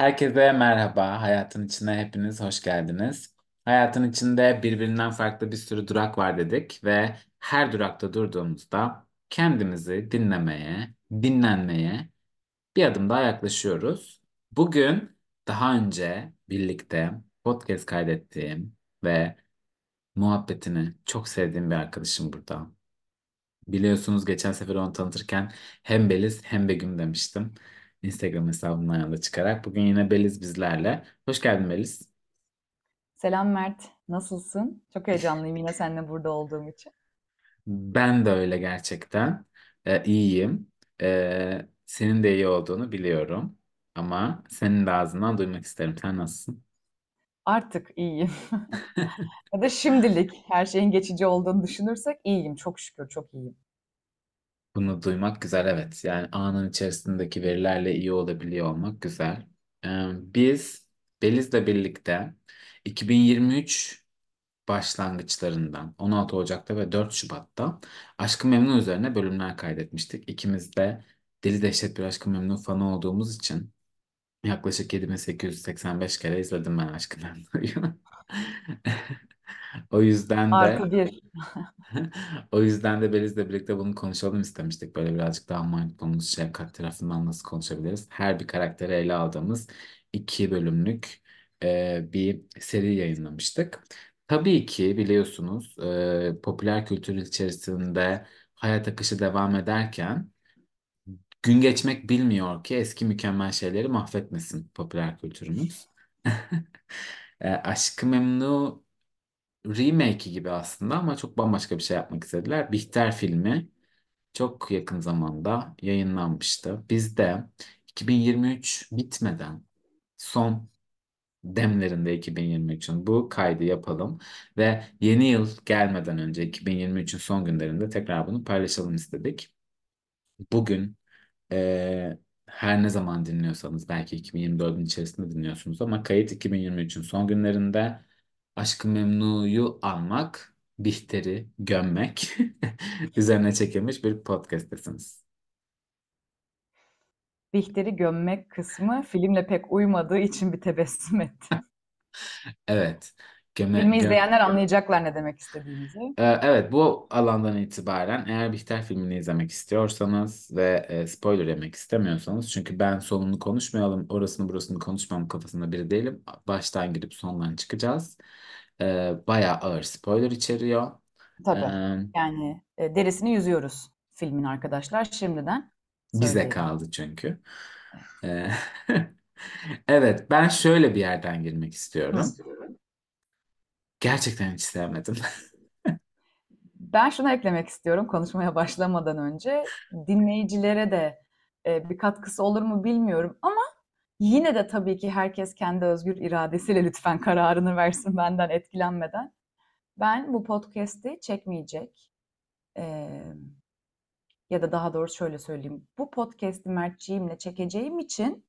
Herkese merhaba. Hayatın içine hepiniz hoş geldiniz. Hayatın içinde birbirinden farklı bir sürü durak var dedik ve her durakta durduğumuzda kendimizi dinlemeye, dinlenmeye bir adım daha yaklaşıyoruz. Bugün daha önce birlikte podcast kaydettiğim ve muhabbetini çok sevdiğim bir arkadaşım burada. Biliyorsunuz geçen sefer onu tanıtırken hem Beliz hem Begüm demiştim. Instagram hesabımdan yola çıkarak. Bugün yine Beliz bizlerle. Hoş geldin Beliz. Selam Mert, nasılsın? Çok heyecanlıyım yine seninle burada olduğum için. Ben de öyle gerçekten. Ee, iyiyim. Ee, senin de iyi olduğunu biliyorum. Ama senin de ağzından duymak isterim. Sen nasılsın? Artık iyiyim. Ya da şimdilik her şeyin geçici olduğunu düşünürsek iyiyim. Çok şükür çok iyiyim. Bunu duymak güzel evet. Yani anın içerisindeki verilerle iyi olabiliyor olmak güzel. Ee, biz Beliz'le birlikte 2023 başlangıçlarından 16 Ocak'ta ve 4 Şubat'ta Aşk-ı Memnu üzerine bölümler kaydetmiştik. İkimiz de Deli Dehşet Bir Aşk-ı Memnu fanı olduğumuz için yaklaşık 7885 kere izledim ben Aşk-ı Memnu'yu. O yüzden de Artı bir. O yüzden de Beliz'le birlikte bunu konuşalım istemiştik. Böyle birazcık daha mindfulness, şefkat tarafından nasıl konuşabiliriz? Her bir karakteri ele aldığımız iki bölümlük e, bir seri yayınlamıştık. Tabii ki biliyorsunuz e, popüler kültür içerisinde hayat akışı devam ederken gün geçmek bilmiyor ki eski mükemmel şeyleri mahvetmesin popüler kültürümüz. E, Aşk-ı Memnu remake'i gibi aslında ama çok bambaşka bir şey yapmak istediler. Bihter filmi çok yakın zamanda yayınlanmıştı. Biz de 2023 bitmeden son demlerinde 2023'ün bu kaydı yapalım ve yeni yıl gelmeden önce 2023'ün son günlerinde tekrar bunu paylaşalım istedik. Bugün eee, her ne zaman dinliyorsanız belki 2024'ün içerisinde dinliyorsunuz ama kayıt 2023'ün son günlerinde Aşk-ı Memnu'yu anmak, Bihter'i gömmek üzerine çekilmiş bir podcast'tesiniz. Bihter'i gömmek kısmı filmle pek uymadığı için bir tebessüm ettim. Evet. Göme, Filmi izleyenler anlayacaklar ne demek istediğimizi. Ee, evet bu alandan itibaren eğer Bihter filmini izlemek istiyorsanız ve e, spoiler yemek istemiyorsanız çünkü ben sonunu konuşmayalım orasını burasını konuşmam kafasında biri değilim. Baştan girip sondan çıkacağız. Ee, bayağı ağır spoiler içeriyor. Tabii. Ee, Yani e, derisini yüzüyoruz filmin arkadaşlar şimdiden bize kaldı çünkü. Ee, evet ben şöyle bir yerden girmek istiyorum. Gerçekten hiç sevmedim. Ben şunu eklemek istiyorum konuşmaya başlamadan önce. Dinleyicilere de e, bir katkısı olur mu bilmiyorum ama yine de tabii ki herkes kendi özgür iradesiyle lütfen kararını versin benden etkilenmeden. Ben bu podcast'i çekmeyecek e, ya da daha doğrusu şöyle söyleyeyim. Bu podcast'i Mertciğimle çekeceğim için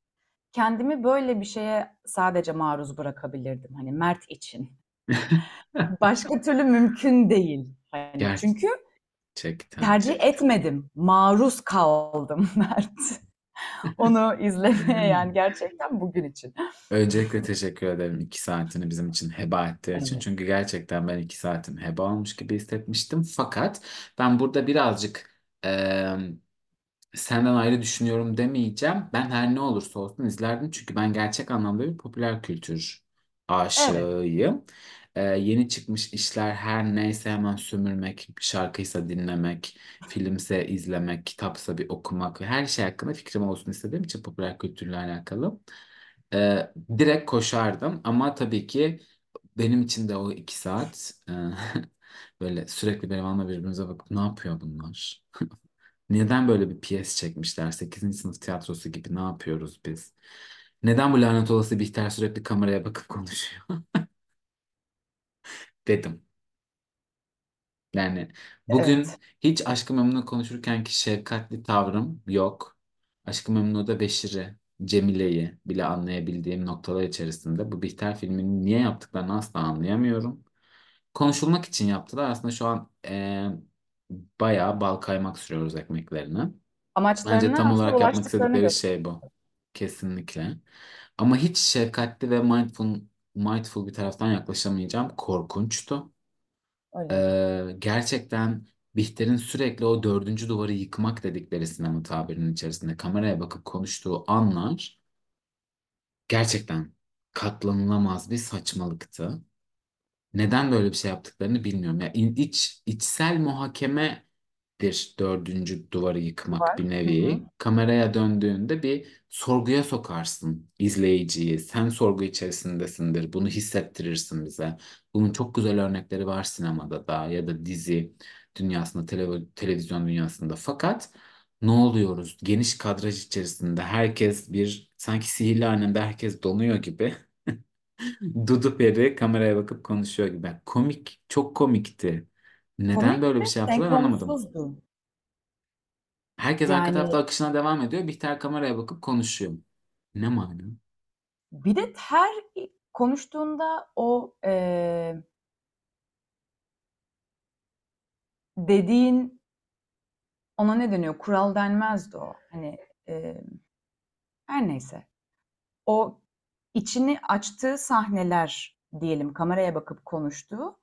kendimi böyle bir şeye sadece maruz bırakabilirdim. Hani Mert için. Başka türlü mümkün değil. Hani çünkü Gerçekten. tercih etmedim. Maruz kaldım Mert. Onu izlemeye yani gerçekten bugün için. Öncelikle teşekkür ederim iki saatini bizim için heba ettiği için. Evet. Çünkü gerçekten ben iki saatim heba olmuş gibi hissetmiştim. Fakat ben burada birazcık eee, senden ayrı düşünüyorum demeyeceğim. Ben her ne olursa olsun izlerdim. Çünkü ben gerçek anlamda bir popüler kültür Evet. Eee, yeni çıkmış işler her neyse hemen sömürmek, şarkıysa dinlemek, filmse izlemek, kitapsa bir okumak her şey hakkında fikrim olsun istediğim için popüler kültürle alakalı. Ee, direkt koşardım ama tabii ki benim için de o iki saat e, böyle sürekli benim anla birbirimize bakıp ne yapıyor bunlar? Neden böyle bir piyes çekmişler? sekizinci sınıf tiyatrosu gibi ne yapıyoruz biz? Neden bu lanet olası Bihter sürekli kameraya bakıp konuşuyor? dedim. Yani bugün Evet. hiç Aşk-ı Memnu konuşurkenki şefkatli tavrım yok. Aşk-ı Memnu'da Beşir'i, Cemile'yi bile anlayabildiğim noktalar içerisinde bu Bihter filmini niye yaptıklarını asla anlayamıyorum. Konuşulmak için yaptılar. Aslında şu an e, bayağı bal kaymak sürüyoruz ekmeklerine. Bence Amaçlarına tam olarak yapmak ulaştıklarını istedikleri şey bu. Kesinlikle. Ama hiç şefkatli ve mindful, mindful bir taraftan yaklaşamayacağım. Korkunçtu. Öyle. Ee, gerçekten Bihter'in sürekli o dördüncü duvarı yıkmak dedikleri sinema tabirinin içerisinde kameraya bakıp konuştuğu anlar gerçekten katlanılamaz bir saçmalıktı. Neden böyle bir şey yaptıklarını bilmiyorum. Ya in- iç içsel muhakemedir dördüncü duvarı yıkmak bir Var. Hı hı. nevi. Kameraya döndüğünde bir sorguya sokarsın izleyiciyi. Sen sorgu içerisindesindir. Bunu hissettirirsin bize. Bunun çok güzel örnekleri var sinemada da ya da dizi dünyasında, tele- televizyon dünyasında. Fakat ne oluyoruz? Geniş kadraj içerisinde herkes bir sanki sihirli annemde herkes donuyor gibi. Dudu Peri kameraya bakıp konuşuyor gibi. Komik, çok komikti. Neden Komik böyle ve bir şey yaptılar anlamadım. senkronsuzdu. Herkes arka tarafta Yani akışına devam ediyor. Bihter kameraya bakıp konuşuyor. Ne mana? bir de her konuştuğunda o eee, dediğin ona ne deniyor? Kural denmezdi o. Hani eee, her neyse. O içini açtığı sahneler diyelim kameraya bakıp konuştuğu.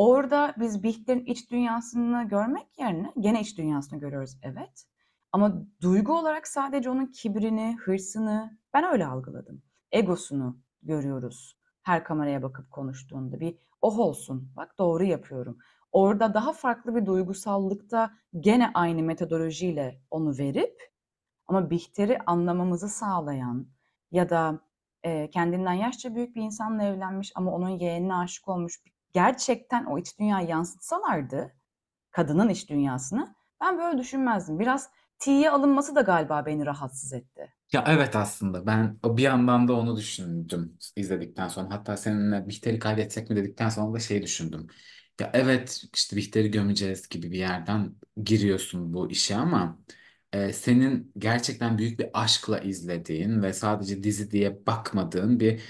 Orada biz Bihter'in iç dünyasını görmek yerine gene iç dünyasını görüyoruz evet. Ama duygu olarak sadece onun kibrini, hırsını ben öyle algıladım. Egosunu görüyoruz her kameraya bakıp konuştuğunda. Bir oh olsun bak doğru yapıyorum. Orada daha farklı bir duygusallıkta gene aynı metodolojiyle onu verip ama Bihter'i anlamamızı sağlayan ya da e, kendinden yaşça büyük bir insanla evlenmiş ama onun yeğenine aşık olmuş gerçekten o iç dünyayı yansıtsalardı kadının iç dünyasını ben böyle düşünmezdim. Biraz tiye alınması da galiba beni rahatsız etti. Ya evet aslında ben bir yandan da onu düşündüm izledikten sonra. Hatta seninle Bihter'i kaybetsek mi dedikten sonra da şey düşündüm. Ya evet işte Bihter'i gömeceğiz gibi bir yerden giriyorsun bu işe ama e, senin gerçekten büyük bir aşkla izlediğin ve sadece dizi diye bakmadığın bir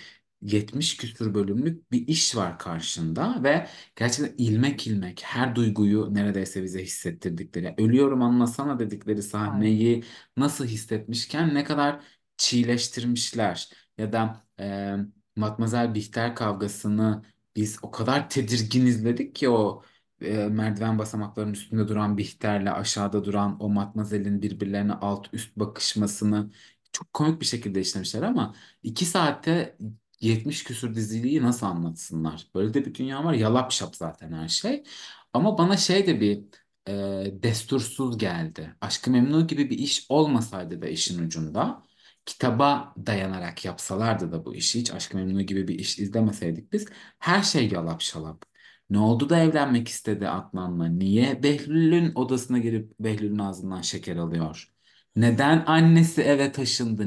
70 küsur bölümlük bir iş var karşında ve gerçekten ilmek ilmek her duyguyu neredeyse bize hissettirdikleri. Yani ölüyorum anlasana dedikleri sahneyi nasıl hissetmişken ne kadar çiğleştirmişler. Ya da e, Matmazel Bihter kavgasını biz o kadar tedirgin izledik ki o e, merdiven basamaklarının üstünde duran Bihter'le aşağıda duran o Matmazel'in birbirlerine alt üst bakışmasını çok komik bir şekilde işlemişler ama iki saatte 70 küsur diziliği nasıl anlatsınlar? Böyle de bir dünya var. Yalap şap zaten her şey. Ama bana şey de bir e, destursuz geldi. Aşk-ı Memnu gibi bir iş olmasaydı da işin ucunda kitaba dayanarak yapsalardı da bu işi hiç Aşk-ı Memnu gibi bir iş izlemeseydik biz her şey yalap şalap. Ne oldu da evlenmek istedi Adnan'la? Niye Behlül'ün odasına girip Behlül'ün ağzından şeker alıyor? Neden annesi eve taşındı?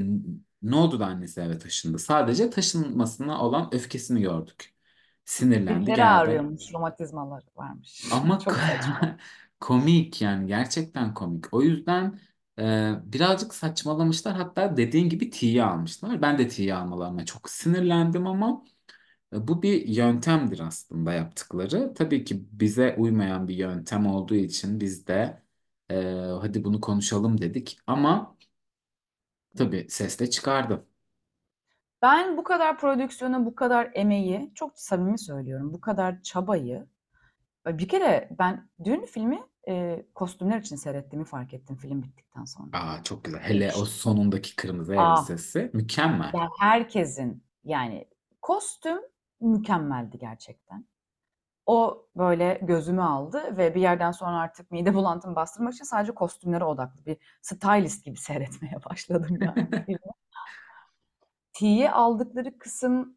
Ne oldu da annesi eve taşındı? Sadece taşınmasına olan öfkesini gördük. Sinirlendi, Dipleri geldi. ağrıyormuş, romatizmaları varmış. Ama Çok saçma. komik yani gerçekten komik. O yüzden e, birazcık saçmalamışlar. Hatta dediğin gibi tiye almışlar. Ben de tiye almalarına çok sinirlendim ama e, bu bir yöntemdir aslında yaptıkları. Tabii ki bize uymayan bir yöntem olduğu için biz de e, hadi bunu konuşalım dedik. Ama tabii ses de çıkardı. Ben bu kadar prodüksiyona, bu kadar emeği, çok samimi söylüyorum, bu kadar çabayı bir kere ben dün filmi e, kostümler için seyrettiğimi fark ettim film bittikten sonra. Aa, çok güzel. Hele o sonundaki kırmızı Aa, elbisesi mükemmel. ya herkesin yani kostüm mükemmeldi gerçekten. O böyle gözümü aldı ve bir yerden sonra artık mide bulantımı bastırmak için sadece kostümlere odaklı bir stylist gibi seyretmeye başladım yani. T'ye aldıkları kısmı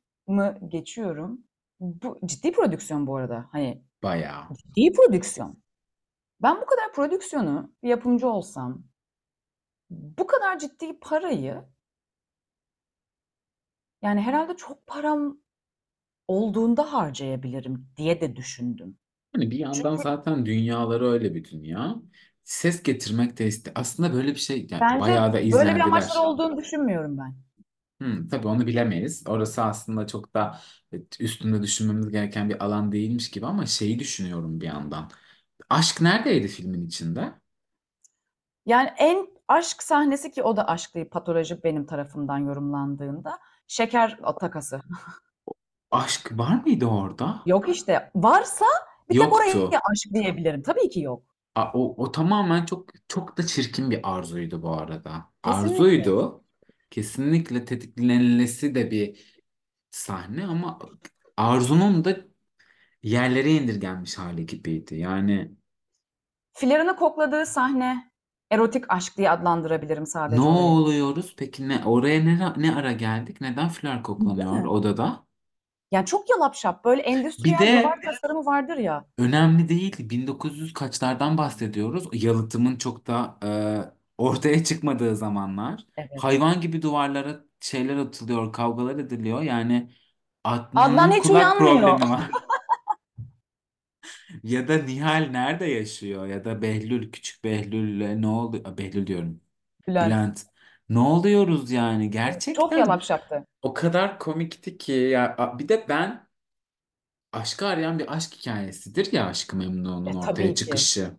geçiyorum. Bu ciddi prodüksiyon bu arada. Hani Bayağı. ciddi prodüksiyon. Ben bu kadar prodüksiyonu bir yapımcı olsam bu kadar ciddi parayı yani herhalde çok param olduğunda harcayabilirim diye de düşündüm. Hani bir yandan Çünkü zaten dünyaları öyle bir dünya. Ses getirmek de iste. Aslında böyle bir şey yani bence bayağı da böyle bir amaçları izlendiler. olduğunu düşünmüyorum ben. Hmm, tabii onu bilemeyiz. Orası aslında çok da evet, üstünde düşünmemiz gereken bir alan değilmiş gibi ama şeyi düşünüyorum bir yandan. Aşk neredeydi filmin içinde? Yani en aşk sahnesi ki o da aşk değil, patoloji benim tarafımdan yorumlandığında, şeker takası. Aşk var mıydı orada? Yok işte. Varsa bir tek oraya Yoktu. aşk diyebilirim. Tabii ki yok. A- O, o tamamen çok çok da çirkin bir arzuydu bu arada. Kesinlikle. Arzuydu. Kesinlikle tetiklenilesi de bir sahne ama Arzu'nun da yerlere indirgenmiş hali gibiydi. Yani Flörünü kokladığı sahne erotik aşk diye adlandırabilirim ne sadece orayı. oluyoruz? Peki ne oraya ne, ne ara geldik? Neden flör Değil koklanıyor mi? odada? Yani çok yalap şap böyle Bir endüstriyel duvar de tasarımı vardır ya. önemli değil. 1900 kaçlardan bahsediyoruz. Yalıtımın çok da e, ortaya çıkmadığı zamanlar. Evet. Hayvan gibi duvarlara şeyler atılıyor, kavgalar ediliyor. Yani Adnan Adnan'ın hiç kulak uyanmıyor. problemi var. Ya da Nihal nerede yaşıyor? Ya da Behlül, küçük Behlül'le ne oldu? Aa, Behlül diyorum. Bülent. Bülent. Ne oluyoruz yani? Çok Gerçekten yalap şaptı. o kadar komikti ki ya a- bir de ben aşkı arayan bir aşk hikayesidir ya Aşk-ı Memnu'nun E ortaya tabii ki. çıkışı.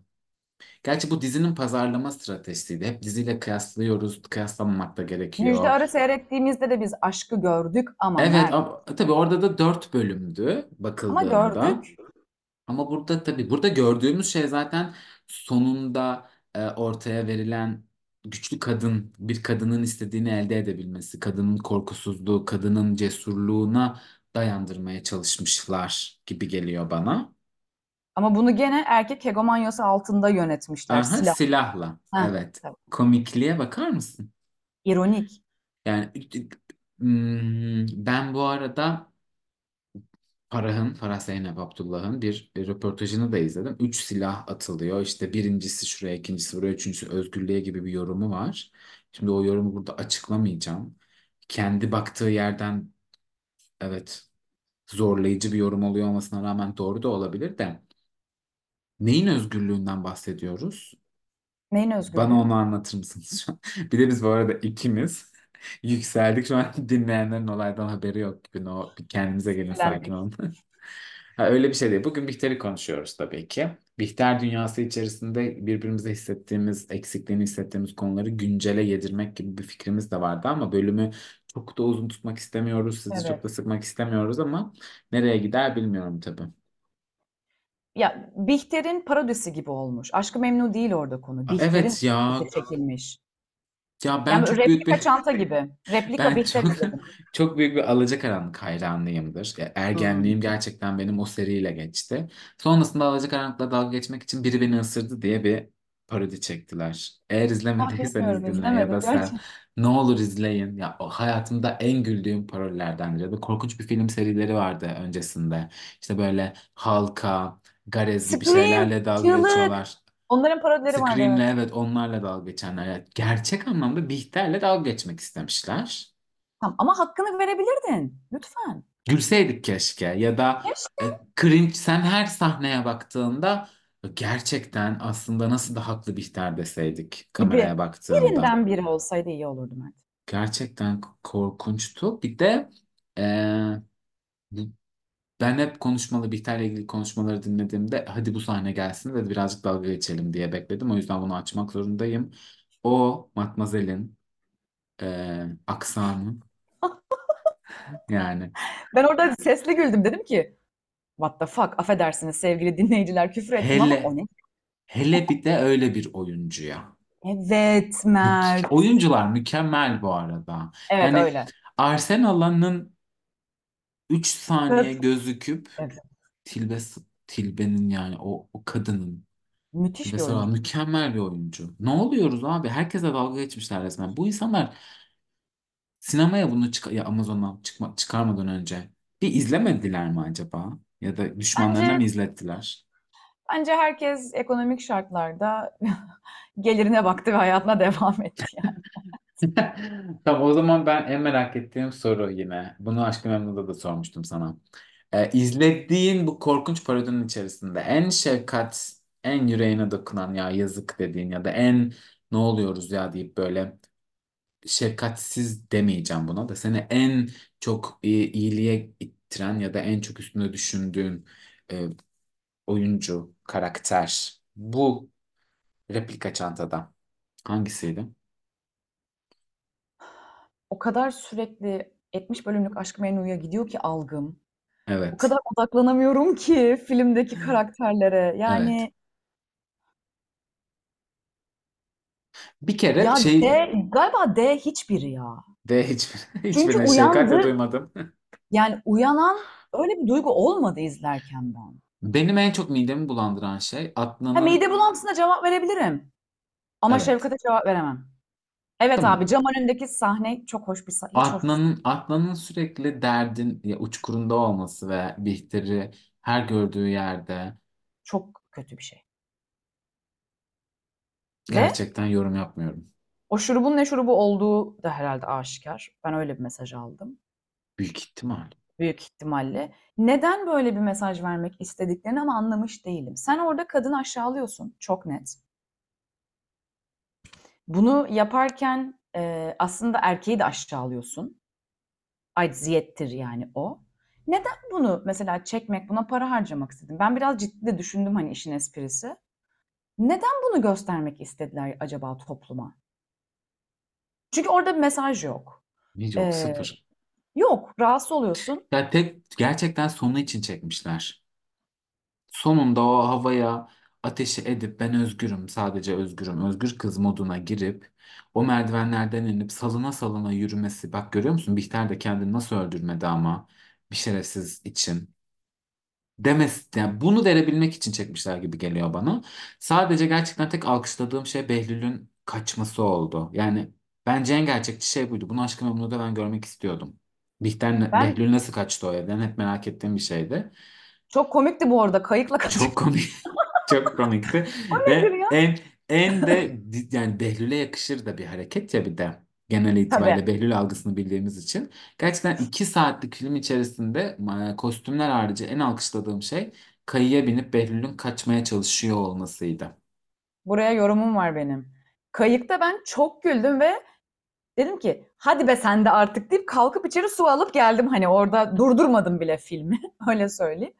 Gerçi bu dizinin pazarlama stratejisiydi. Hep diziyle kıyaslıyoruz. Kıyaslamamak da Müjde gerekiyor. Arı seyrettiğimizde de biz aşkı gördük ama Evet nerede? ama, tabii orada da dört bölümdü Ama bakıldığında. gördük. Ama burada tabii burada gördüğümüz şey zaten sonunda e, ortaya verilen güçlü kadın, bir kadının istediğini elde edebilmesi, kadının korkusuzluğu, kadının cesurluğuna dayandırmaya çalışmışlar gibi geliyor bana. Ama bunu gene erkek hegemonyası altında yönetmişler. Aha, Silah. silahla. Heh, Evet. tabii. Komikliğe bakar mısın? İronik. Yani hmm, ben bu arada Farah'ın, Farah Zeynep Abdullah'ın bir e, röportajını da izledim. Üç silah atılıyor. İşte birincisi şuraya, ikincisi buraya, üçüncüsü özgürlüğe gibi bir yorumu var. Şimdi o yorumu burada açıklamayacağım. Kendi baktığı yerden evet zorlayıcı bir yorum oluyor olmasına rağmen doğru da olabilir de. Neyin özgürlüğünden bahsediyoruz? Neyin Bana özgürlüğü? onu anlatır mısınız şu an? Bir de biz bu arada ikimiz yükseldik. Şu an dinleyenlerin olaydan haberi yok gibi. No, bir kendimize gelin sakin olun. Ha, öyle bir şey değil. Bugün Bihter'i konuşuyoruz tabii ki. Bihter dünyası içerisinde birbirimize hissettiğimiz, eksikliğini hissettiğimiz konuları güncele yedirmek gibi bir fikrimiz de vardı ama bölümü çok da uzun tutmak istemiyoruz. Sizi çok Evet. da sıkmak istemiyoruz ama nereye gider bilmiyorum tabii. Ya Bihter'in parodisi gibi olmuş. Aşk-ı Memnu değil orada konu. Aa, Bihter'in Evet ya. parodisi çekilmiş. Ya ben Yani çok büyük replika bir çanta gibi. Replika Ben Bihter çok izledim. çok büyük bir Alacakaranlık hayranıyımdır. Ya, Hmm. Ergenliğim gerçekten benim o seriyle geçti. Sonrasında Alacakaranlık'la dalga geçmek için biri beni ısırdı diye bir parodi çektiler. Eğer Ah izlemediyseniz bilmiyorum dinle ya da izlemedim sen gerçekten. ne olur izleyin. Ya o hayatımda en güldüğüm parodilerdendir. Ya da korkunç bir film serileri vardı öncesinde. İşte böyle halka, garez gibi Scream, şeylerle dalga Çığlık. geçiyorlar. Onların parodileri vardı Scream'le evet. evet onlarla dalga geçenler. Ya, gerçek anlamda Bihter'le dalga geçmek istemişler. Tamam ama hakkını verebilirdin. Lütfen. Gülseydik keşke ya da Keşke. e, cringe sen her sahneye baktığında gerçekten aslında nasıl da haklı Bihter deseydik Gibi. kameraya baktığında. Birinden biri olsaydı iyi olurdu Mert. Gerçekten korkunçtu. Bir de e, bu- ben hep konuşmalı Bihter'le ilgili konuşmaları dinlediğimde hadi bu sahne gelsin ve birazcık dalga geçelim diye bekledim. O yüzden bunu açmak zorundayım. O Matmazel'in e, aksanı yani Ben orada sesli güldüm. Dedim ki what the fuck affedersiniz sevgili dinleyiciler küfür ettim ama o ne? hele bir de öyle bir oyuncuya. Evet Mert. oyuncular mükemmel bu arada. Evet Yani öyle. Arsenal'ın 3 saniye Evet. gözüküp Evet. Tilbe Tilbe'nin yani o, o kadının Müthiş Tilbe bir Saran oyuncu. mükemmel bir oyuncu. Ne oluyoruz abi? Herkese dalga geçmişler resmen. Bu insanlar sinemaya bunu çık ya Amazon'dan çıkma, çıkarmadan önce bir izlemediler mi acaba? Ya da düşmanlarına Bence mı izlettiler? bence herkes ekonomik şartlarda gelirine baktı ve hayatına devam etti yani. Tamam o zaman ben en merak ettiğim soru yine. Bunu Aşk-ı Memnu'da da sormuştum sana. Ee, izlediğin bu korkunç parodinin içerisinde en şefkat, en yüreğine dokunan ya yazık dediğin ya da en ne oluyoruz ya deyip böyle şefkatsiz demeyeceğim buna da seni en çok iyi, iyiliğe ittiren ya da en çok üstünde düşündüğün e, oyuncu, karakter bu replika çantada hangisiydi? O kadar sürekli 70 bölümlük Aşk-ı Memnu'ya gidiyor ki algım. O Evet. kadar odaklanamıyorum ki filmdeki karakterlere. Evet. Yani Bir kere ya D, şey galiba D hiçbiri ya. de hiç, Çünkü hiçbirine şefkatle uyandı, duymadım. yani uyanan öyle bir duygu olmadı izlerken ben. Benim en çok midemi bulandıran şey Ha, Adnan'ın mide bulantısına cevap verebilirim. Ama evet. Şefkat'e cevap veremem. Evet Tamam. abi cam önündeki sahne çok hoş bir sahne. Hiç hoş bir sahne. Adnan'ın Adnan'ın sürekli derdin ya, uçkurunda olması ve Bihter'i her gördüğü yerde Çok kötü bir şey. Ve gerçekten yorum yapmıyorum. o şurubun ne şurubu olduğu da herhalde aşikar. Ben öyle bir mesaj aldım. Büyük ihtimal. Büyük ihtimalle. Neden böyle bir mesaj vermek istediklerini ama anlamış değilim. Sen orada kadını aşağılıyorsun. Çok net. Bunu yaparken e, aslında erkeği de aşağılıyorsun. Acziyettir yani o. Neden bunu mesela çekmek, buna para harcamak istedim? Ben biraz ciddi de düşündüm hani işin esprisi. Neden bunu göstermek istediler acaba topluma? Çünkü orada bir mesaj yok. Hiç yok Ee, sıfır. yok, rahatsız oluyorsun. Ya tek gerçekten sonu için çekmişler. Sonunda o havaya ateşi edip ben özgürüm, sadece özgürüm, özgür kız moduna girip o merdivenlerden inip salına salına yürümesi. Bak görüyor musun? Bihter de kendini nasıl öldürmedi ama bir şerefsiz için. Demes, yani bunu verebilmek için çekmişler gibi geliyor bana. Sadece gerçekten tek alkışladığım şey Behlül'ün kaçması oldu. Yani bence en gerçekçi şey buydu. Bunu Aşk-ı Memnu'da ben görmek istiyordum. Bihter, Ben Behlül nasıl kaçtı o evden? Hep merak ettiğim bir şeydi. çok komikti bu arada. Kayıkla kaçıyor. Çok komik. Çok komikti. O nedir Ve ya? en en de yani Behlül'e yakışır da bir hareket ya bir de. Genel Tabii. itibariyle Behlül algısını bildiğimiz için. Gerçekten iki saatlik film içerisinde e, kostümler harici en alkışladığım şey kayıya binip Behlül'ün kaçmaya çalışıyor olmasıydı. Buraya yorumum var benim. Kayıkta ben çok güldüm ve dedim ki hadi be sen de artık deyip kalkıp içeri su alıp geldim. Hani orada durdurmadım bile filmi. Öyle söyleyeyim.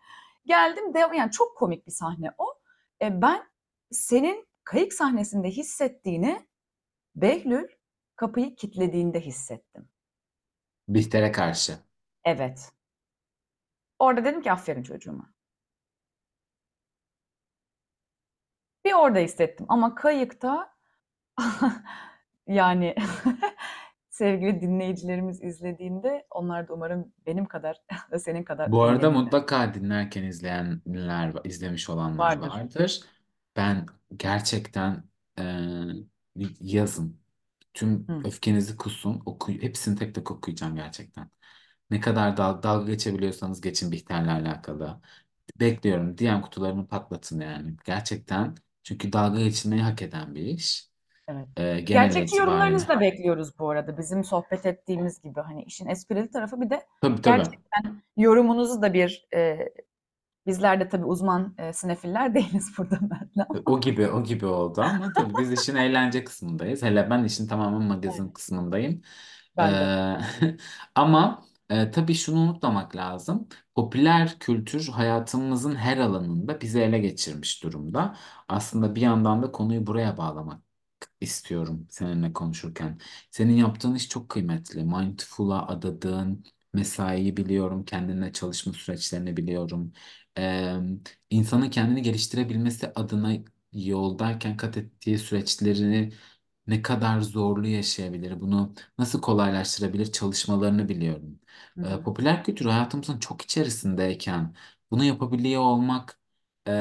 Geldim devam yani çok komik bir sahne o. E, ben senin kayık sahnesinde hissettiğini Behlül kapıyı kilitlediğinde hissettim. Bihter'e karşı. Evet. Orada dedim ki aferin çocuğuma. Bir orada hissettim ama kayıkta yani sevgili dinleyicilerimiz izlediğinde onlar da umarım benim kadar ve senin kadar Bu arada mutlaka dinlerken izleyenler, izlemiş olanlar Vardır. vardır. Ben gerçekten e, yazın. Tüm Hı, öfkenizi kusun. Oku, hepsini tek tek okuyacağım gerçekten. Ne kadar dal dalga geçebiliyorsanız geçin Bihter'le alakalı. Bekliyorum. DM kutularını patlatın yani. Gerçekten. Çünkü dalga geçilmeyi hak eden bir iş. Evet. E, genel Gerçekçi yorumlarınızı itibariyle. da bekliyoruz bu arada. Bizim sohbet ettiğimiz gibi hani işin esprili tarafı bir de Tabii tabii. gerçekten yorumunuzu da bir e, bizler de tabii uzman e, sinefiller değiliz burada Mert'le. O gibi o gibi oldu ama tabii biz işin eğlence kısmındayız. Hele ben işin tamamen magazin Aynen. kısmındayım. Ben de. Ee, ama e, tabii şunu unutmamak lazım. Popüler kültür hayatımızın her alanında bizi ele geçirmiş durumda. Aslında bir yandan da konuyu buraya bağlamak istiyorum seninle konuşurken. Senin yaptığın iş çok kıymetli. Mindful'a adadığın mesaiyi biliyorum. Kendinle çalışma süreçlerini biliyorum. Ee, insanın kendini geliştirebilmesi adına yoldayken kat ettiği süreçlerini ne kadar zorlu yaşayabilir, bunu nasıl kolaylaştırabilir çalışmalarını biliyorum. Hı Ee, hı. popüler kültür hayatımızın çok içerisindeyken bunu yapabiliyor olmak e,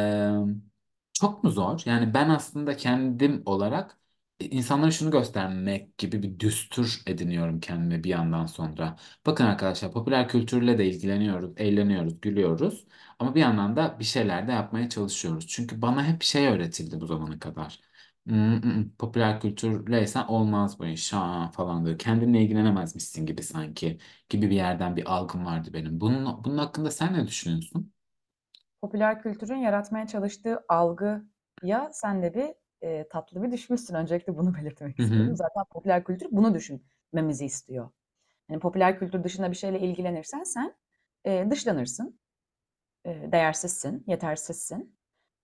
çok mu zor? Yani ben aslında kendim olarak insanlara şunu göstermek gibi bir düstur ediniyorum kendime bir yandan sonra. Bakın arkadaşlar popüler kültürle de ilgileniyoruz, eğleniyoruz, gülüyoruz. Ama bir yandan da bir şeyler de yapmaya çalışıyoruz. Çünkü bana hep şey öğretildi bu zamana kadar. "Hmm, hmm, hmm, popüler kültürleysen olmaz bu iş ha, falan diyor. Kendinle ilgilenemezmişsin gibi sanki gibi bir yerden bir algım vardı benim. Bunun, bunun hakkında sen ne düşünüyorsun? Popüler kültürün yaratmaya çalıştığı algıya sen de bir e, tatlı bir düşmüşsün. Öncelikle bunu belirtmek Hı hı. istiyorum. Zaten popüler kültür bunu düşünmemizi istiyor. Yani popüler kültür dışında bir şeyle ilgilenirsen sen e, dışlanırsın, e, değersizsin, yetersizsin.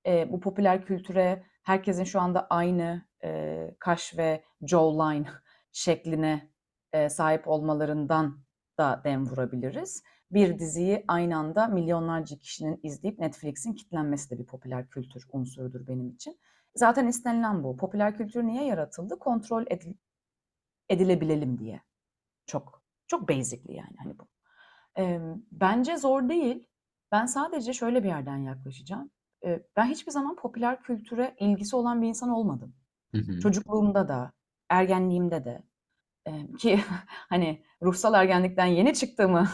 E, bu popüler kültüre herkesin şu anda aynı e, kaş ve jawline şekline e, sahip olmalarından da dem vurabiliriz. Bir diziyi aynı anda milyonlarca kişinin izleyip Netflix'in kitlenmesi de bir popüler kültür unsurudur benim için. Zaten istenilen bu. Popüler kültür niye yaratıldı? Kontrol edil edilebilelim diye. Çok çok basic'li yani hani bu. Eee, bence zor değil. Ben sadece şöyle bir yerden yaklaşacağım. Eee, ben hiçbir zaman popüler kültüre ilgisi olan bir insan olmadım. Hı hı. Çocukluğumda da, ergenliğimde de. Eee, ki hani ruhsal ergenlikten yeni çıktığımı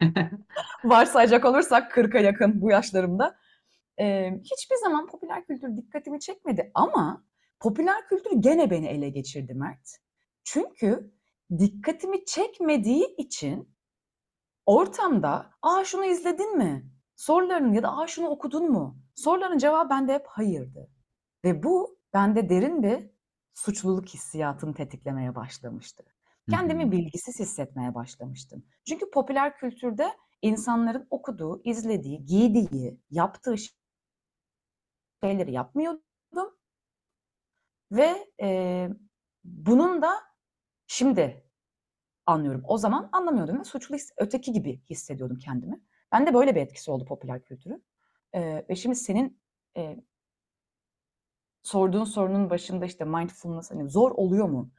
varsayacak olursak 40'a yakın bu yaşlarımda. Eee, hiçbir zaman popüler kültür dikkatimi çekmedi ama popüler kültür gene beni ele geçirdi Mert. Çünkü dikkatimi çekmediği için ortamda "A, şunu izledin mi?" soruların ya da "A, şunu okudun mu?" soruların cevabı bende hep hayırdı ve bu bende derin bir suçluluk hissiyatını tetiklemeye başlamıştı. Kendimi bilgisiz hissetmeye başlamıştım. Çünkü popüler kültürde insanların okuduğu, izlediği, giydiği, yaptığı şeyleri yapmıyordum ve, eee, bunun da şimdi anlıyorum. O zaman anlamıyordum ve suçlu öteki gibi hissediyordum kendimi. Bende böyle bir etkisi oldu popüler kültürün. Eee, ve şimdi senin, eee sorduğun sorunun başında, işte, mindfulness, hani, zor oluyor mu?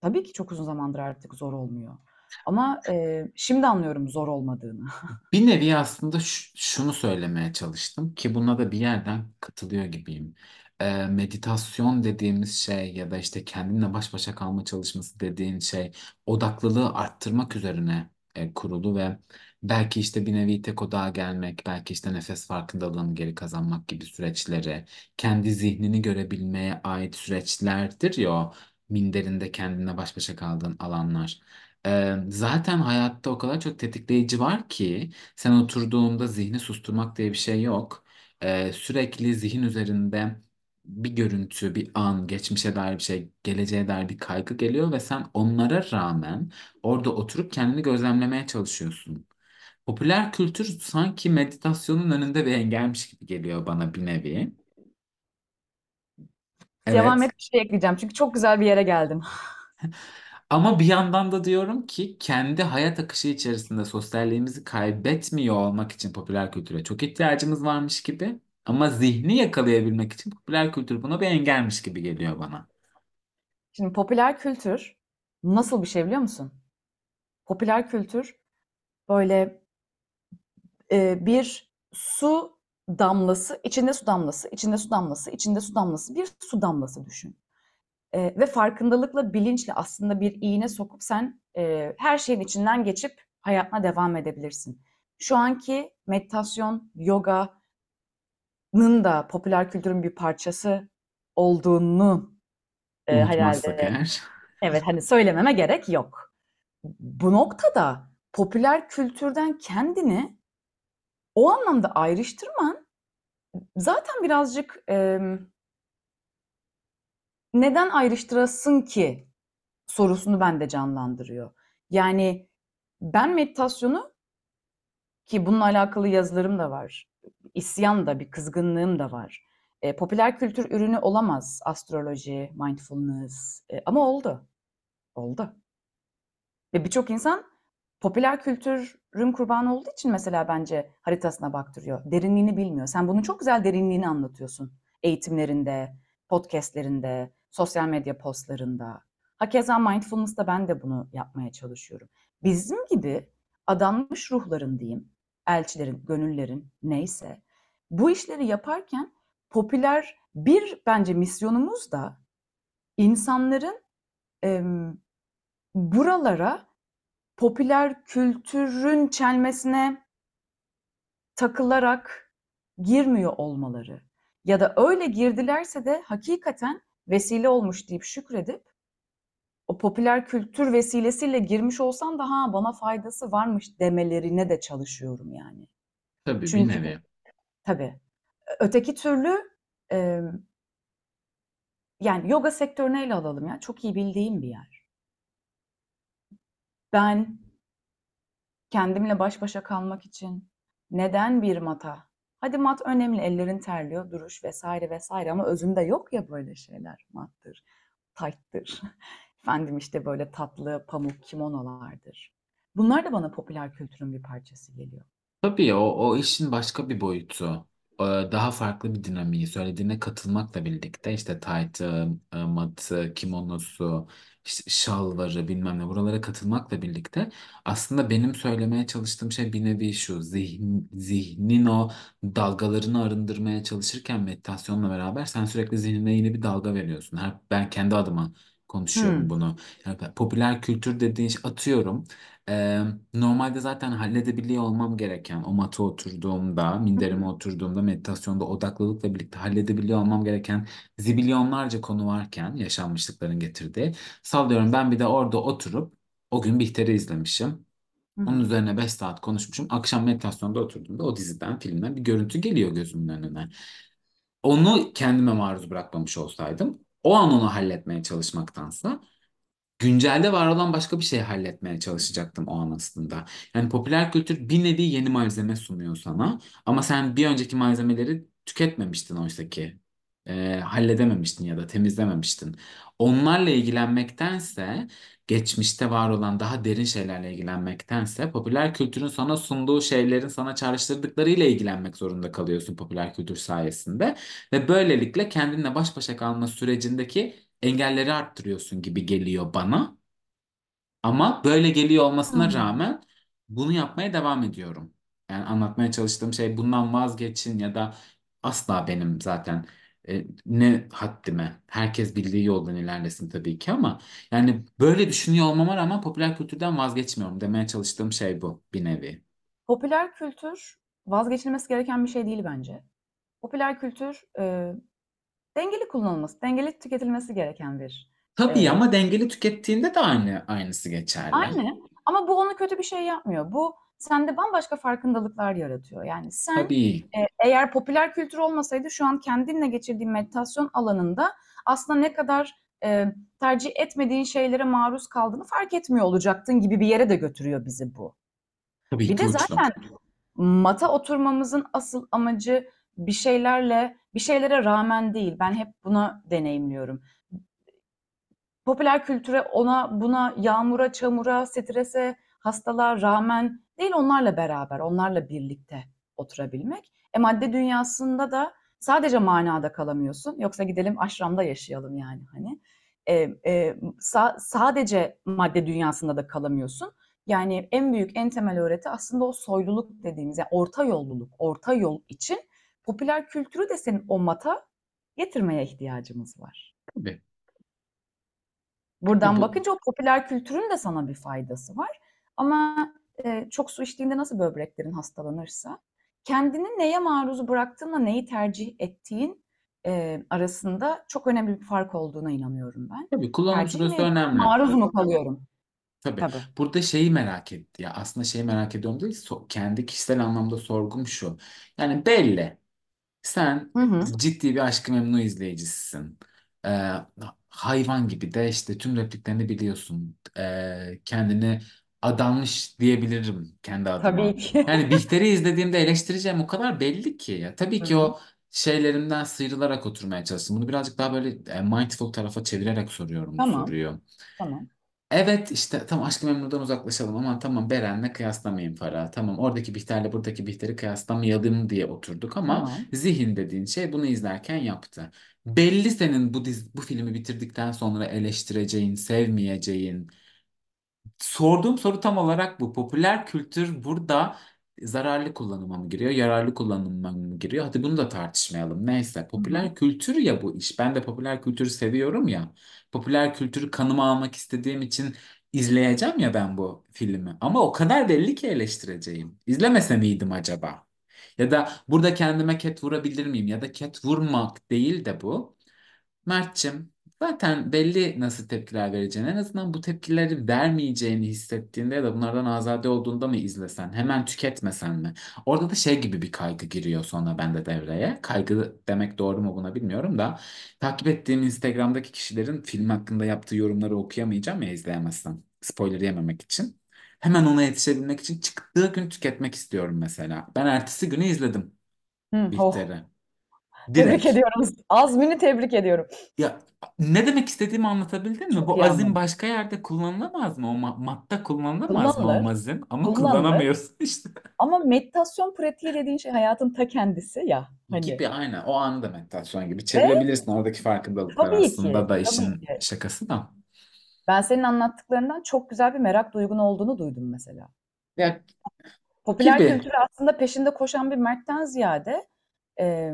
Tabii ki çok uzun zamandır artık zor olmuyor ama, eee, şimdi anlıyorum zor olmadığını. Bir nevi aslında şunu söylemeye çalıştım ki buna da bir yerden katılıyor gibiyim. Eee, meditasyon dediğimiz şey ya da, işte, kendinle baş başa kalma çalışması dediğin şey odaklılığı arttırmak üzerine, eee, kurulu ve belki, işte, bir nevi tek odağa gelmek, belki, işte, nefes farkındalığını geri kazanmak gibi süreçleri, kendi zihnini görebilmeye ait süreçlerdir ya o minderinde kendinle baş başa kaldığın alanlar. Eee, zaten hayatta o kadar çok tetikleyici var ki sen oturduğunda zihni susturmak diye bir şey yok. Eee, sürekli zihin üzerinde bir görüntü, bir an, geçmişe dair bir şey, geleceğe dair bir kaygı geliyor ve sen onlara rağmen orada oturup kendini gözlemlemeye çalışıyorsun. Popüler kültür sanki meditasyonun önünde bir engelmiş gibi geliyor bana bir nevi. Devam Evet. et, bir şey ekleyeceğim çünkü çok güzel bir yere geldin. Ama bir yandan da diyorum ki kendi hayat akışı içerisinde sosyalliğimizi kaybetmiyor olmak için popüler kültüre çok ihtiyacımız varmış gibi. Ama zihni yakalayabilmek için popüler kültür buna bir engelmiş gibi geliyor bana. Şimdi popüler kültür nasıl bir şey biliyor musun? Popüler kültür böyle, eee, bir su damlası, içinde su damlası, içinde su damlası, içinde su damlası, bir su damlası düşün. Eee, ve farkındalıkla, bilinçle aslında bir iğne sokup sen, eee, her şeyin içinden geçip hayatına devam edebilirsin. Şu anki meditasyon, yoga'nın da popüler kültürün bir parçası olduğunu, Unutmazsak herhâlde eğer. evet, hani, söylememe gerek yok. Bu noktada popüler kültürden kendini o anlamda ayrıştırman zaten birazcık, emm "Neden ayrıştırasın ki?" sorusunu bende canlandırıyor. Yani ben meditasyonu ki bununla alakalı yazılarım da var. İsyan da, bir kızgınlığım da var. Eee, popüler kültür ürünü olamaz astroloji, mindfulness, eee, ama oldu. Oldu. Ve birçok insan popüler kültürün kurbanı olduğu için mesela bence haritasına baktırıyor. Derinliğini bilmiyor. Sen bunun çok güzel derinliğini anlatıyorsun eğitimlerinde, podcast'lerinde, sosyal medya post'larında. Hakeza mindfulness'ta ben de bunu yapmaya çalışıyorum. Bizim gibi adanmış ruhların diyeyim, elçilerin, gönüllerin neyse bu işleri yaparken popüler bir bence misyonumuz da insanların, emm, buralara popüler kültürün çelmesine takılarak girmiyor olmaları ya da öyle girdilerse de hakikaten vesile olmuş deyip şükredip o popüler kültür vesilesiyle girmiş olsam da "Ha, bana faydası varmış." demelerine de çalışıyorum yani. Tabii, bir Çünkü nevi. Tabii. Öteki türlü, emm yani yoga sektörünü ele alalım ya, çok iyi bildiğim bir yer. Ben kendimle baş başa kalmak için neden bir mata Hadi mat önemli, ellerin terliyor, duruş vs. vs. ama özünde yok ya böyle şeyler. Mattır, tight'tır. Efendim işte böyle tatlı pamuk kimonolardır. Bunlar da bana popüler kültürün bir parçası geliyor. Tabii o, o işin başka bir boyutu. Ee, Daha farklı bir dinamiği söylediğine katılmakla birlikte işte taytı, e, matı, kimonosu, işte şalvarı bilmem ne buralara katılmakla birlikte aslında benim söylemeye çalıştığım şey bir nevi şu zihin, zihnin o dalgalarını arındırmaya çalışırken meditasyonla beraber sen sürekli zihnine yeni bir dalga veriyorsun. Her, ben kendi adıma konuşuyorum Hımm. bunu. Yani popüler kültür dediğin şey atıyorum. Ee, normalde zaten halledebiliyor olmam gereken o mata oturduğumda, minderime oturduğumda meditasyonda odaklılıkla birlikte halledebiliyor olmam gereken zibilyonlarca konu varken yaşanmışlıkların getirdiği. Sallıyorum ben bir de orada oturup o gün Bihter'i izlemişim. Hı Onun hı. üzerine 5 saat konuşmuşum. Akşam meditasyonda oturduğumda o diziden, filmden bir görüntü geliyor gözümün önüne. Onu kendime maruz bırakmamış olsaydım, o an onu halletmeye çalışmaktansa güncelde var olan başka bir şey halletmeye çalışacaktım o an aslında. Yani popüler kültür bir nevi yeni malzeme sunuyor sana ama sen bir önceki malzemeleri tüketmemiştin oysa ki. Ee, halledememiştin ya da temizlememiştin. Onlarla ilgilenmektense geçmişte var olan daha derin şeylerle ilgilenmektense popüler kültürün sana sunduğu şeylerin sana çağrıştırdıklarıyla ilgilenmek zorunda kalıyorsun popüler kültür sayesinde ve böylelikle kendinle baş başa kalma sürecindeki engelleri arttırıyorsun gibi geliyor bana. Ama böyle geliyor olmasına rağmen bunu yapmaya devam ediyorum. Yani anlatmaya çalıştığım şey bundan vazgeçin ya da asla benim zaten e, ne haddime. Herkes bildiği yoldan ilerlesin tabii ki ama yani böyle düşünüyor olmama rağmen popüler kültürden vazgeçmiyorum demeye çalıştığım şey bu bir nevi. Popüler kültür vazgeçilmesi gereken bir şey değil bence. Popüler kültür, eee, dengeli kullanılması, dengeli tüketilmesi gereken bir, Tabii eee ama dengeli tükettiğinde de aynı aynısı geçerli. Aynı ama bu onu kötü bir şey yapmıyor. Bu sende bambaşka farkındalıklar yaratıyor. Yani sen, Tabii. eee, eğer popüler kültür olmasaydı şu an kendinle geçirdiğin meditasyon alanında aslında ne kadar, eee, tercih etmediğin şeylere maruz kaldığını fark etmiyor olacaktın gibi bir yere de götürüyor bizi bu. Tabii Bir de zaten mata oturmamızın asıl amacı bir şeylerle, bir şeylere rağmen değil. Ben hep buna deneyimliyorum. Popüler kültüre, ona, buna, yağmura, çamura, strese, hastalığa rağmen değil, onlarla beraber, onlarla birlikte oturabilmek. E, madde dünyasında da sadece manada kalamıyorsun. Yoksa gidelim aşramda yaşayalım yani hani. E, e, sa sadece madde dünyasında da kalamıyorsun. Yani en büyük, en temel öğreti aslında o soyluluk dediğimiz, yani orta yolluluk, orta yol için popüler kültürü de senin o mata getirmeye ihtiyacımız var. Tabii. Tabii Buradan bu bakınca o popüler kültürün de sana bir faydası var. Ama e, çok su içtiğinde nasıl böbreklerin hastalanırsa, kendini neye maruz bıraktığınla neyi tercih ettiğin e, arasında çok önemli bir fark olduğuna inanıyorum ben. tabii kullanım süresi önemli. maruz mu kalıyorum? Tabii. Tabii. Burada şeyi merak etti ya. Aslında şeyi merak ediyorum değil. so- kendi kişisel anlamda sorgum şu. Yani belli. Sen Hı hı. ciddi bir Aşk-ı Memnu izleyicisisin. Ee, hayvan gibi de işte tüm repliklerini biliyorsun. Ee, kendini adanmış diyebilirim kendi Tabii adıma. ki. Yani Bihter'i izlediğimde eleştireceğim o kadar belli ki. Ya, tabii Hı ki hı. o şeylerimden sıyrılarak oturmaya çalıştım. Bunu birazcık daha böyle e, mindful tarafa çevirerek soruyorum bu Tamam, soruyu. tamam, Evet işte tamam Aşk-ı Memnu'dan uzaklaşalım ama tamam Beren'le kıyaslamayayım Farah. Tamam oradaki Bihter'le buradaki Bihter'i kıyaslamayalım diye oturduk ama tamam. zihin dediğin şey bunu izlerken yaptı. Belli senin bu diz, bu filmi bitirdikten sonra eleştireceğin, sevmeyeceğin, Sorduğum soru tam olarak bu. Popüler kültür burada zararlı kullanıma mı giriyor, yararlı kullanıma mı giriyor? Hadi bunu da tartışmayalım. Neyse, popüler kültür ya bu iş. Ben de popüler kültürü seviyorum ya. Popüler kültürü kanıma almak istediğim için izleyeceğim ya ben bu filmi. Ama o kadar belli ki eleştireceğim. İzlemese miydim acaba? Ya da burada kendime ket vurabilir miyim? Ya da ket vurmak değil de bu. Mert'cim zaten belli nasıl tepkiler vereceğini en azından bu tepkileri vermeyeceğini hissettiğinde ya da bunlardan azade olduğunda mı izlesen hemen tüketmesen mi? Orada da şey gibi bir kaygı giriyor sonra bende devreye. Kaygı demek doğru mu buna bilmiyorum da takip ettiğim Instagram'daki kişilerin film hakkında yaptığı yorumları okuyamayacağım ya izleyemezsem spoiler yememek için. Hemen ona yetişebilmek için çıktığı gün tüketmek istiyorum mesela. Ben ertesi günü izledim Hı, oh. Bihter'i. Tebrik Direkt. ediyorum. Azmini tebrik ediyorum. Ya ne demek istediğimi anlatabildim mi? Çok Bu iyi azim anladım. başka yerde kullanılamaz mı? O ma- madde kullanılamaz mı o Kullanılır, mazim? Ama kullanılır. kullanamıyorsun işte. Ama meditasyon pratiği dediğin şey hayatın ta kendisi ya. Hani Gibi aynen. O anı da meditasyon gibi. ve Çevirebilirsin. Oradaki farkındalıklar tabii aslında ki, da tabii işin ki. şakası da. Ben senin anlattıklarından çok güzel bir merak duygun olduğunu duydum mesela. Ya Popüler gibi. kültürü aslında peşinde koşan bir Mert'ten ziyade e,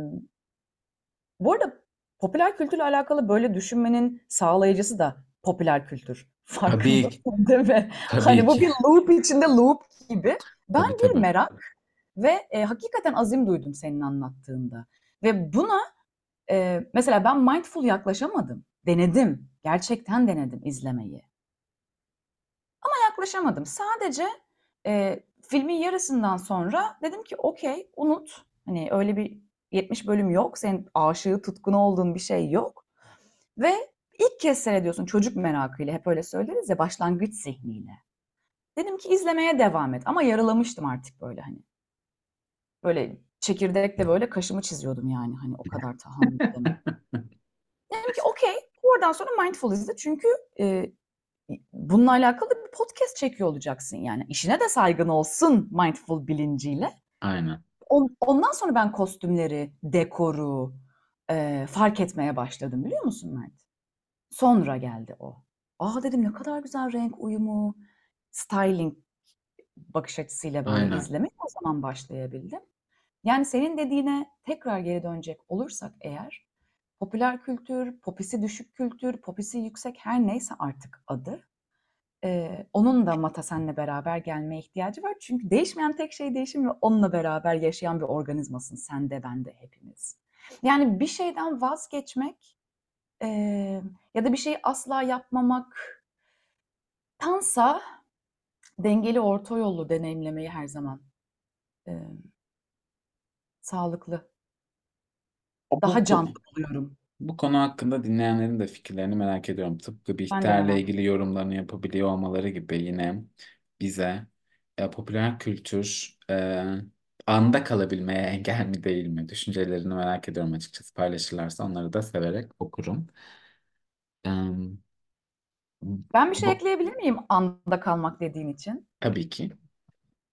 bu arada popüler kültürle alakalı böyle düşünmenin sağlayıcısı da popüler kültür. Tabii, Farkındasın değil mi? tabii Hani bu ki. bir loop içinde loop gibi. Ben Tabii bir tabii. merak ve e, hakikaten azim duydum senin anlattığında. Ve buna e, mesela ben mindful yaklaşamadım. Denedim. Gerçekten denedim izlemeyi. Ama yaklaşamadım. Sadece e, filmin yarısından sonra dedim ki okey unut. Hani öyle bir 70 bölüm yok. Senin aşığı, tutkunu olduğun bir şey yok. Ve ilk kez seyrediyorsun çocuk merakıyla. Hep öyle söyleriz ya başlangıç zihniyle. Dedim ki izlemeye devam et. Ama yarılamıştım artık böyle hani. Böyle çekirdekle böyle kaşımı çiziyordum yani hani o kadar tahammül edemem. Dedim ki okey. Oradan sonra mindful izle. Çünkü e, bununla alakalı bir podcast çekiyor olacaksın yani. İşine de saygın olsun mindful bilinciyle. Aynen. On- Ondan sonra ben kostümleri, dekoru e, fark etmeye başladım biliyor musun Mert? Sonra geldi o. Aa dedim ne kadar güzel renk uyumu, styling bakış açısıyla böyle Aynen. izlemeye o zaman başlayabildim. Yani senin dediğine tekrar geri dönecek olursak eğer popüler kültür, popisi düşük kültür, popisi yüksek her neyse artık adı. E, onun da Mata senle beraber gelmeye ihtiyacı var. Çünkü değişmeyen tek şey değişim ve onunla beraber yaşayan bir organizmasın. Sen de ben de hepimiz. Yani bir şeyden vazgeçmek e, ya da bir şeyi asla yapmamak tansa dengeli orta yolu deneyimlemeyi her zaman e, sağlıklı. Daha canlı buluyorum. Bu konu hakkında dinleyenlerin de fikirlerini merak ediyorum. Tıpkı Ben de Bihter'le merak ilgili yorumlarını yapabiliyor olmaları gibi yine bize e, popüler kültür e, anda kalabilmeye engel mi değil mi? Düşüncelerini merak ediyorum açıkçası. Paylaşırlarsa onları da severek okurum. Em, Ben bir şey bu, ekleyebilir miyim anda kalmak dediğin için? tabii ki.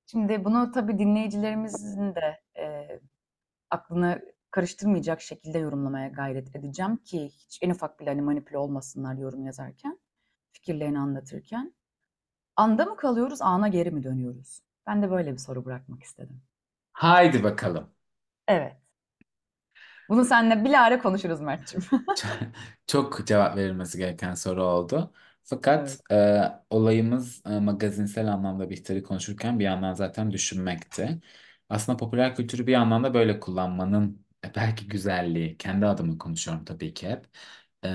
Şimdi bunu tabii dinleyicilerimizin de e, aklını karıştırmayacak şekilde yorumlamaya gayret edeceğim ki hiç en ufak bile hani manipüle olmasınlar yorum yazarken, fikirlerini anlatırken. Anda mı kalıyoruz, ana geri mi dönüyoruz? Ben de böyle bir soru bırakmak istedim. Haydi bakalım. Evet. Bunu seninle bilahare konuşuruz Mert'ciğim. Çok cevap verilmesi gereken soru oldu. Fakat Evet. e, olayımız e, magazinsel anlamda Bihter'i konuşurken bir yandan zaten düşünmekti. Aslında popüler kültürü bir yandan da böyle kullanmanın belki güzelliği. Kendi adıma konuşuyorum tabii ki hep. E,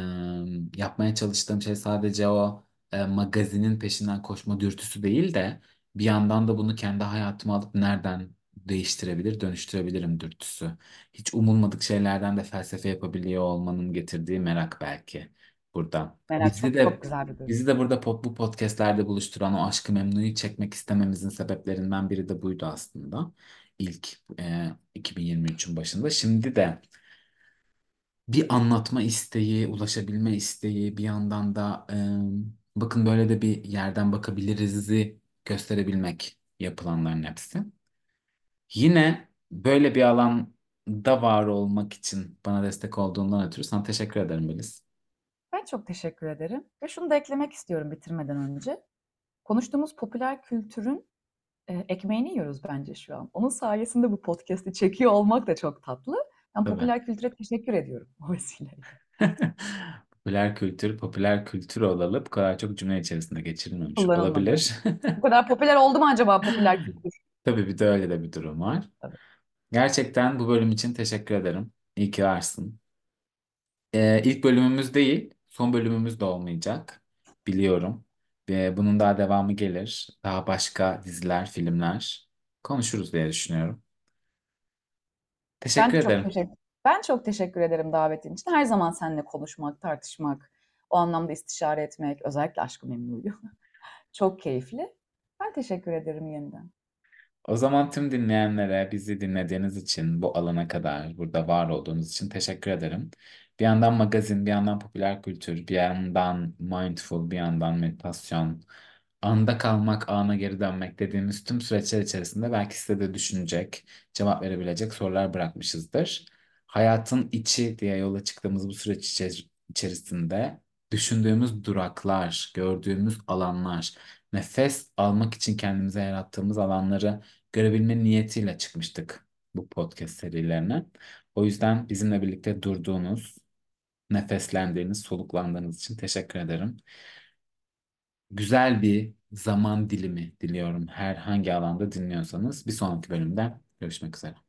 yapmaya çalıştığım şey sadece o e, magazinin peşinden koşma dürtüsü değil de bir yandan da bunu kendi hayatıma alıp nereden değiştirebilir, dönüştürebilirim dürtüsü hiç umulmadık şeylerden de felsefe yapabiliyor olmanın getirdiği merak belki burada. Merak Bizi çok çok de güzel bir duygu. bizi de burada pop, bu podcastlerde buluşturan o Aşk-ı Memnu'yu çekmek istememizin sebeplerinden biri de buydu aslında. İlk e, 2023'ün başında. Şimdi de bir anlatma isteği, ulaşabilme isteği, bir yandan da e, bakın böyle de bir yerden bakabiliriz'i gösterebilmek yapılanların hepsi. Yine böyle bir alanda var olmak için bana destek olduğundan ötürü sana teşekkür ederim Melis. Ben çok teşekkür ederim. Ve şunu da eklemek istiyorum bitirmeden önce. Konuştuğumuz popüler kültürün ekmeğini yiyoruz bence şu an. Onun sayesinde bu podcast'i çekiyor olmak da çok tatlı. Ben Tabii. popüler kültüre teşekkür ediyorum o vesileyle. Popüler kültür, popüler kültür olalı bu kadar çok cümle içerisinde geçirilmemiş Kullanılmadı. olabilir. Bu kadar popüler oldu mu acaba popüler kültür? Tabii bir de öyle de bir durum var. Tabii. Gerçekten bu bölüm için teşekkür ederim. İyi ki varsın. Ee, ilk bölümümüz değil, son bölümümüz de olmayacak. Biliyorum. Ve bunun daha devamı gelir. Daha başka diziler, filmler konuşuruz diye düşünüyorum. Teşekkür Ben çok ederim. teşekkür Ben çok teşekkür ederim davetin için. Her zaman seninle konuşmak, tartışmak, o anlamda istişare etmek, özellikle Aşk-ı Memnu'yu. Çok keyifli. Ben teşekkür ederim yeniden. O zaman tüm dinleyenlere bizi dinlediğiniz için bu alana kadar burada var olduğunuz için teşekkür ederim. Bir yandan magazin, bir yandan popüler kültür, bir yandan mindful, bir yandan meditasyon, anda kalmak, ana geri dönmek dediğimiz tüm süreçler içerisinde belki size de düşünecek, cevap verebilecek sorular bırakmışızdır. Hayatın içi diye yola çıktığımız bu süreç içer- içerisinde düşündüğümüz duraklar, gördüğümüz alanlar, nefes almak için kendimize yarattığımız alanları görebilme niyetiyle çıkmıştık bu podcast serilerine. O yüzden bizimle birlikte durduğunuz, nefeslendiğiniz, soluklandığınız için teşekkür ederim. Güzel bir zaman dilimi diliyorum her hangi alanda dinliyorsanız. Bir sonraki bölümde görüşmek üzere.